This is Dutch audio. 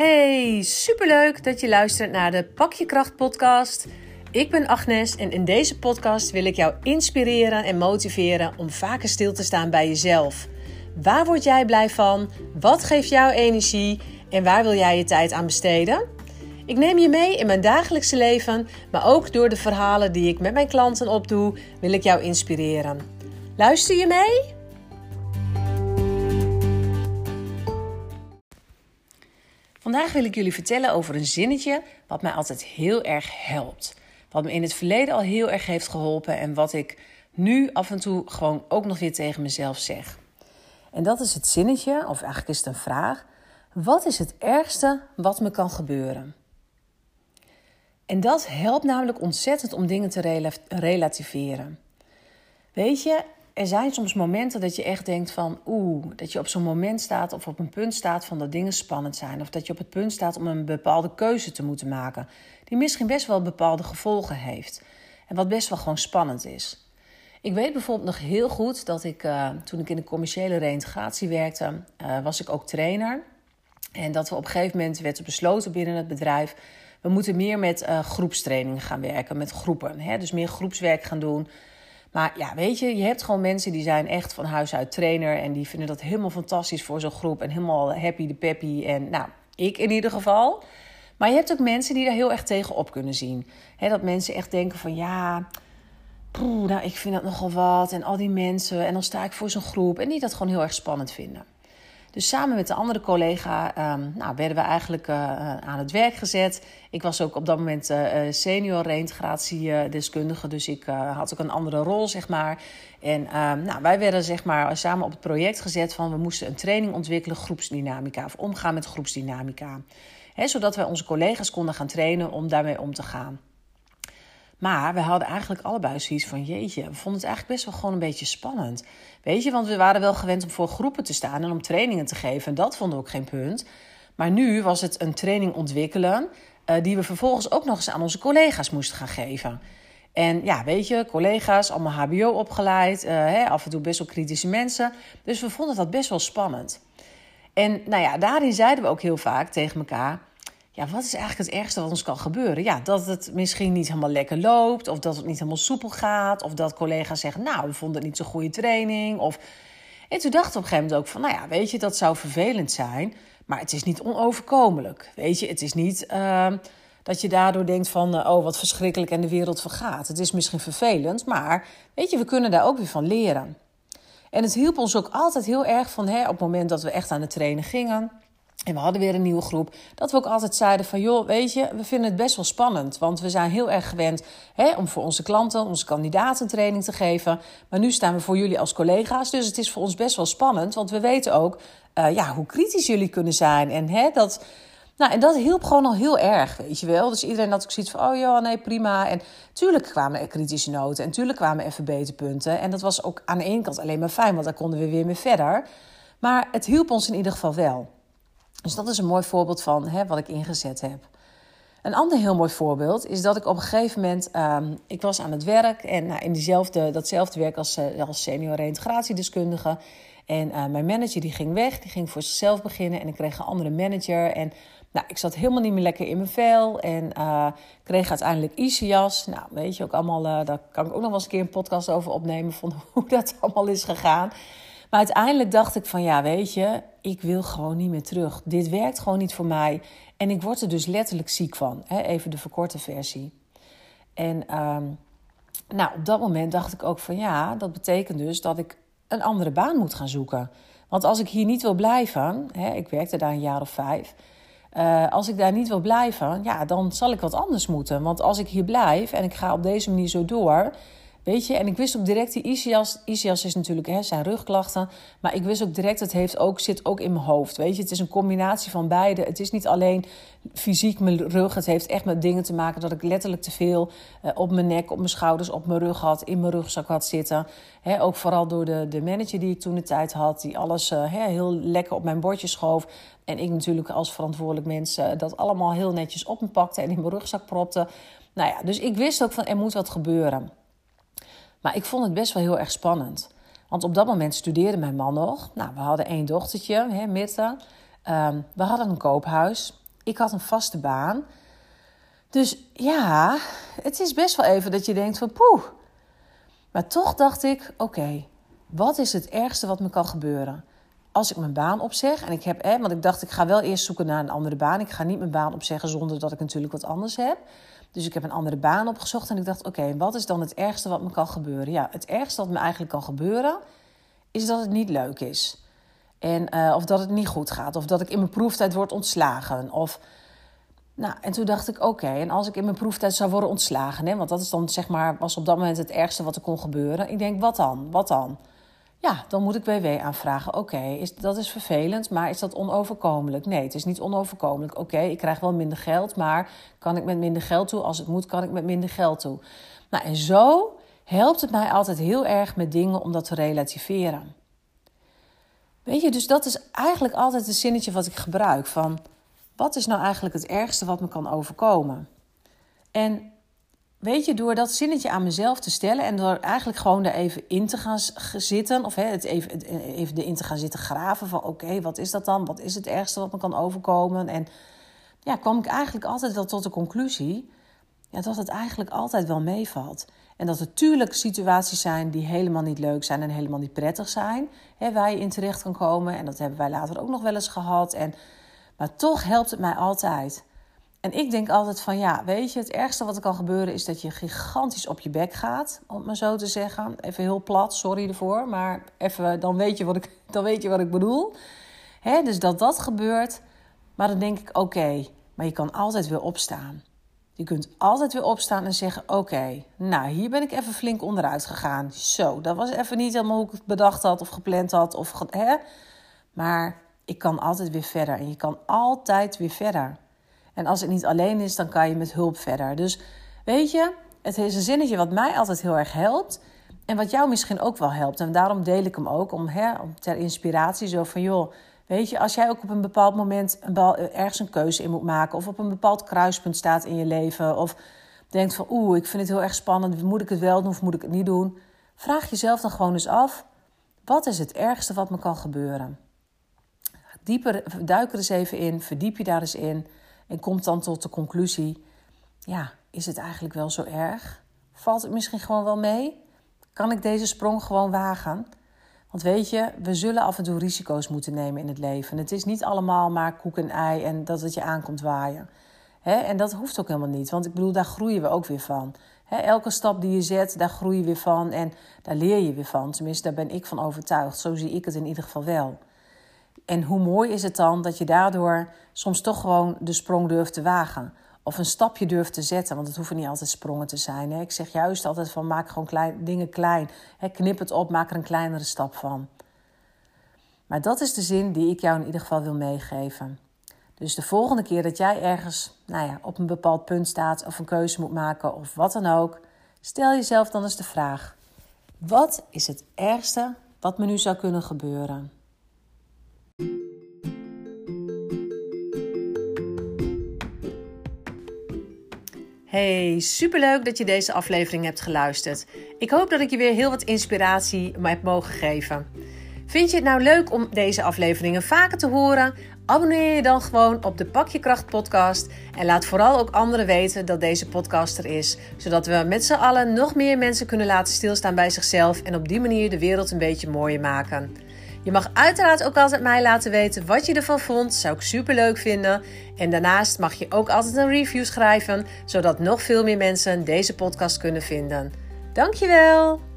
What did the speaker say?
Hey, superleuk dat je luistert naar de Pak je Kracht podcast. Ik ben Agnes en in deze podcast wil ik jou inspireren en motiveren om vaker stil te staan bij jezelf. Waar word jij blij van? Wat geeft jou energie? En waar wil jij je tijd aan besteden? Ik neem je mee in mijn dagelijkse leven, maar ook door de verhalen die ik met mijn klanten opdoe, wil ik jou inspireren. Luister je mee? Vandaag wil ik jullie vertellen over een zinnetje wat mij altijd heel erg helpt. Wat me in het verleden al heel erg heeft geholpen en wat ik nu af en toe gewoon ook nog weer tegen mezelf zeg. En dat is het zinnetje, of eigenlijk is het een vraag. Wat is het ergste wat me kan gebeuren? En dat helpt namelijk ontzettend om dingen te relativeren. Weet je, er zijn soms momenten dat je echt denkt van oeh, dat je op zo'n moment staat of op een punt staat van dat dingen spannend zijn. Of dat je op het punt staat om een bepaalde keuze te moeten maken. Die misschien best wel bepaalde gevolgen heeft. En wat best wel gewoon spannend is. Ik weet bijvoorbeeld nog heel goed dat ik uh, toen ik in de commerciële reintegratie werkte, uh, was ik ook trainer. En dat we op een gegeven moment werd besloten binnen het bedrijf. We moeten meer met uh, groepstrainingen gaan werken, met groepen. Hè? Dus meer groepswerk gaan doen. Maar ja, weet je, je hebt gewoon mensen die zijn echt van huis uit trainer. En die vinden dat helemaal fantastisch voor zo'n groep. En helemaal happy de peppy. En nou, ik in ieder geval. Maar je hebt ook mensen die daar heel erg tegen op kunnen zien. dat mensen echt denken van ja, poeh, nou, ik vind dat nogal wat. En al die mensen. En dan sta ik voor zo'n groep. En die dat gewoon heel erg spannend vinden. Dus samen met de andere collega um, nou, werden we eigenlijk uh, aan het werk gezet. Ik was ook op dat moment uh, senior reintegratiedeskundige, dus ik had ook een andere rol, zeg maar. En um, nou, wij werden zeg maar, samen op het project gezet van we moesten een training ontwikkelen, groepsdynamica, of omgaan met groepsdynamica. Zodat wij onze collega's konden gaan trainen om daarmee om te gaan. Maar we hadden eigenlijk allebei zoiets van: jeetje, we vonden het eigenlijk best wel gewoon een beetje spannend. Weet je, want we waren wel gewend om voor groepen te staan en om trainingen te geven. En dat vonden we ook geen punt. Maar nu was het een training ontwikkelen, uh, die we vervolgens ook nog eens aan onze collega's moesten gaan geven. En ja, weet je, collega's, allemaal HBO opgeleid, uh, hè, af en toe best wel kritische mensen. Dus we vonden dat best wel spannend. En nou ja, daarin zeiden we ook heel vaak tegen elkaar ja, wat is eigenlijk het ergste wat ons kan gebeuren? Ja, dat het misschien niet helemaal lekker loopt, of dat het niet helemaal soepel gaat, of dat collega's zeggen, nou, we vonden het niet zo'n goede training. Of... En toen dacht ik op een gegeven moment ook van, nou ja, weet je, dat zou vervelend zijn, maar het is niet onoverkomelijk. Weet je, het is niet uh, dat je daardoor denkt van, uh, oh, wat verschrikkelijk en de wereld vergaat. Het is misschien vervelend, maar weet je, we kunnen daar ook weer van leren. En het hielp ons ook altijd heel erg van, hè, op het moment dat we echt aan het trainen gingen en we hadden weer een nieuwe groep. Dat we ook altijd zeiden van, joh, weet je, we vinden het best wel spannend. Want we zijn heel erg gewend hè, om voor onze klanten, onze kandidaten training te geven. Maar nu staan we voor jullie als collega's. Dus het is voor ons best wel spannend. Want we weten ook uh, ja, hoe kritisch jullie kunnen zijn. En, hè, dat, nou, en dat hielp gewoon al heel erg, weet je wel. Dus iedereen had ook zoiets van, oh ja, nee, prima. En tuurlijk kwamen er kritische noten. En tuurlijk kwamen er verbeterpunten. En dat was ook aan de ene kant alleen maar fijn, want daar konden we weer mee verder. Maar het hielp ons in ieder geval wel. Dus dat is een mooi voorbeeld van hè, wat ik ingezet heb. Een ander heel mooi voorbeeld is dat ik op een gegeven moment, um, ik was aan het werk en nou, in diezelfde, datzelfde werk als, uh, als senior reintegratiedeskundige. En uh, mijn manager die ging weg, die ging voor zichzelf beginnen en ik kreeg een andere manager. En nou, ik zat helemaal niet meer lekker in mijn vel en uh, kreeg uiteindelijk Isias. Nou, weet je ook allemaal, daar kan ik ook nog wel eens een keer een podcast over opnemen van hoe dat allemaal is gegaan. Maar uiteindelijk dacht ik van ja, weet je, ik wil gewoon niet meer terug. Dit werkt gewoon niet voor mij. En ik word er dus letterlijk ziek van. Hè? Even de verkorte versie. En um, nou, op dat moment dacht ik ook van ja, dat betekent dus dat ik een andere baan moet gaan zoeken. Want als ik hier niet wil blijven, hè, ik werkte daar een jaar of vijf. Uh, als ik daar niet wil blijven, ja, dan zal ik wat anders moeten. Want als ik hier blijf en ik ga op deze manier zo door, Weet je, en ik wist ook direct, die ischias, ischias is natuurlijk hè, zijn rugklachten. Maar ik wist ook direct, het heeft ook, zit ook in mijn hoofd. Weet je, het is een combinatie van beide. Het is niet alleen fysiek mijn rug. Het heeft echt met dingen te maken dat ik letterlijk te veel uh, op mijn nek, op mijn schouders, op mijn rug had. In mijn rugzak had zitten. He, ook vooral door de, de manager die ik toen de tijd had. Die alles uh, heel lekker op mijn bordje schoof. En ik natuurlijk als verantwoordelijk mens uh, dat allemaal heel netjes op me pakte en in mijn rugzak propte. Nou ja, dus ik wist ook van er moet wat gebeuren. Maar ik vond het best wel heel erg spannend. Want op dat moment studeerde mijn man nog. Nou, we hadden één dochtertje, hè. Um, we hadden een koophuis. Ik had een vaste baan. Dus ja, het is best wel even dat je denkt van poeh. Maar toch dacht ik, oké, wat is het ergste wat me kan gebeuren? Als ik mijn baan opzeg en ik heb, hè, want ik dacht ik ga wel eerst zoeken naar een andere baan. Ik ga niet mijn baan opzeggen zonder dat ik natuurlijk wat anders heb. Dus ik heb een andere baan opgezocht en ik dacht, oké, wat is dan het ergste wat me kan gebeuren? Ja, het ergste wat me eigenlijk kan gebeuren is dat het niet leuk is. En, uh, of dat het niet goed gaat. Of dat ik in mijn proeftijd word ontslagen. Of, nou, en toen dacht ik, oké, en als ik in mijn proeftijd zou worden ontslagen... Hè, want dat is dan, zeg maar, was op dat moment het ergste wat er kon gebeuren. Ik denk, wat dan? Wat dan? Ja, dan moet ik WW aanvragen. Oké, is dat is vervelend, maar is dat onoverkomelijk? Nee, het is niet onoverkomelijk. Oké, ik krijg wel minder geld, maar kan ik met minder geld toe? Als het moet, kan ik met minder geld toe. Nou, en zo helpt het mij altijd heel erg met dingen om dat te relativeren. Weet je, dus dat is eigenlijk altijd het zinnetje wat ik gebruik van wat is nou eigenlijk het ergste wat me kan overkomen? En weet je, door dat zinnetje aan mezelf te stellen en door eigenlijk gewoon er even in te gaan zitten, of hè, het even, even erin te gaan zitten graven van oké, wat is dat dan? Wat is het ergste wat me kan overkomen? En ja, kwam ik eigenlijk altijd wel tot de conclusie ja, dat het eigenlijk altijd wel meevalt. En dat er natuurlijk situaties zijn die helemaal niet leuk zijn en helemaal niet prettig zijn. Hè, waar je in terecht kan komen. En dat hebben wij later ook nog wel eens gehad. En, maar toch helpt het mij altijd. En ik denk altijd van ja, weet je, het ergste wat er kan gebeuren is dat je gigantisch op je bek gaat, om maar zo te zeggen. Even heel plat, sorry ervoor, maar even, dan weet je wat ik, dan weet je wat ik bedoel. Dus dat dat gebeurt, maar dan denk ik oké, maar je kan altijd weer opstaan. Je kunt altijd weer opstaan en zeggen: Oké, nou, hier ben ik even flink onderuit gegaan. Zo, dat was even niet helemaal hoe ik het bedacht had of gepland had. Of, hè? Maar ik kan altijd weer verder. En je kan altijd weer verder. En als het niet alleen is, dan kan je met hulp verder. Dus weet je, het is een zinnetje wat mij altijd heel erg helpt. En wat jou misschien ook wel helpt. En daarom deel ik hem ook om, hè, ter inspiratie. Zo van joh Weet je, als jij ook op een bepaald moment een ergens een keuze in moet maken, of op een bepaald kruispunt staat in je leven, of denkt van oeh, ik vind het heel erg spannend, moet ik het wel doen of moet ik het niet doen? Vraag jezelf dan gewoon eens af: wat is het ergste wat me kan gebeuren? Dieper, duik er eens even in, verdiep je daar eens in en kom dan tot de conclusie: ja, is het eigenlijk wel zo erg? Valt het misschien gewoon wel mee? Kan ik deze sprong gewoon wagen? Want weet je, we zullen af en toe risico's moeten nemen in het leven. Het is niet allemaal maar koek en ei en dat het je aankomt waaien. en dat hoeft ook helemaal niet, want ik bedoel, daar groeien we ook weer van. elke stap die je zet, daar groei je weer van en daar leer je weer van. Tenminste, daar ben ik van overtuigd. Zo zie ik het in ieder geval wel. En hoe mooi is het dan dat je daardoor soms toch gewoon de sprong durft te wagen of een stapje durft te zetten. Want het hoeven niet altijd sprongen te zijn. Hè. Ik zeg juist altijd van maak gewoon klein, dingen klein. Hè, knip het op, maak er een kleinere stap van. Maar dat is de zin die ik jou in ieder geval wil meegeven. Dus de volgende keer dat jij ergens nou ja, op een bepaald punt staat of een keuze moet maken of wat dan ook, stel jezelf dan eens de vraag: wat is het ergste wat me nu zou kunnen gebeuren? Hey, superleuk dat je deze aflevering hebt geluisterd. Ik hoop dat ik je weer heel wat inspiratie heb mogen geven. Vind je het nou leuk om deze afleveringen vaker te horen? Abonneer je dan gewoon op de Pak je Kracht podcast en laat vooral ook anderen weten dat deze podcast er is, zodat we met z'n allen nog meer mensen kunnen laten stilstaan bij zichzelf en op die manier de wereld een beetje mooier maken. Je mag uiteraard ook altijd mij laten weten wat je ervan vond. Zou ik super leuk vinden. En daarnaast mag je ook altijd een review schrijven, zodat nog veel meer mensen deze podcast kunnen vinden. Dankjewel!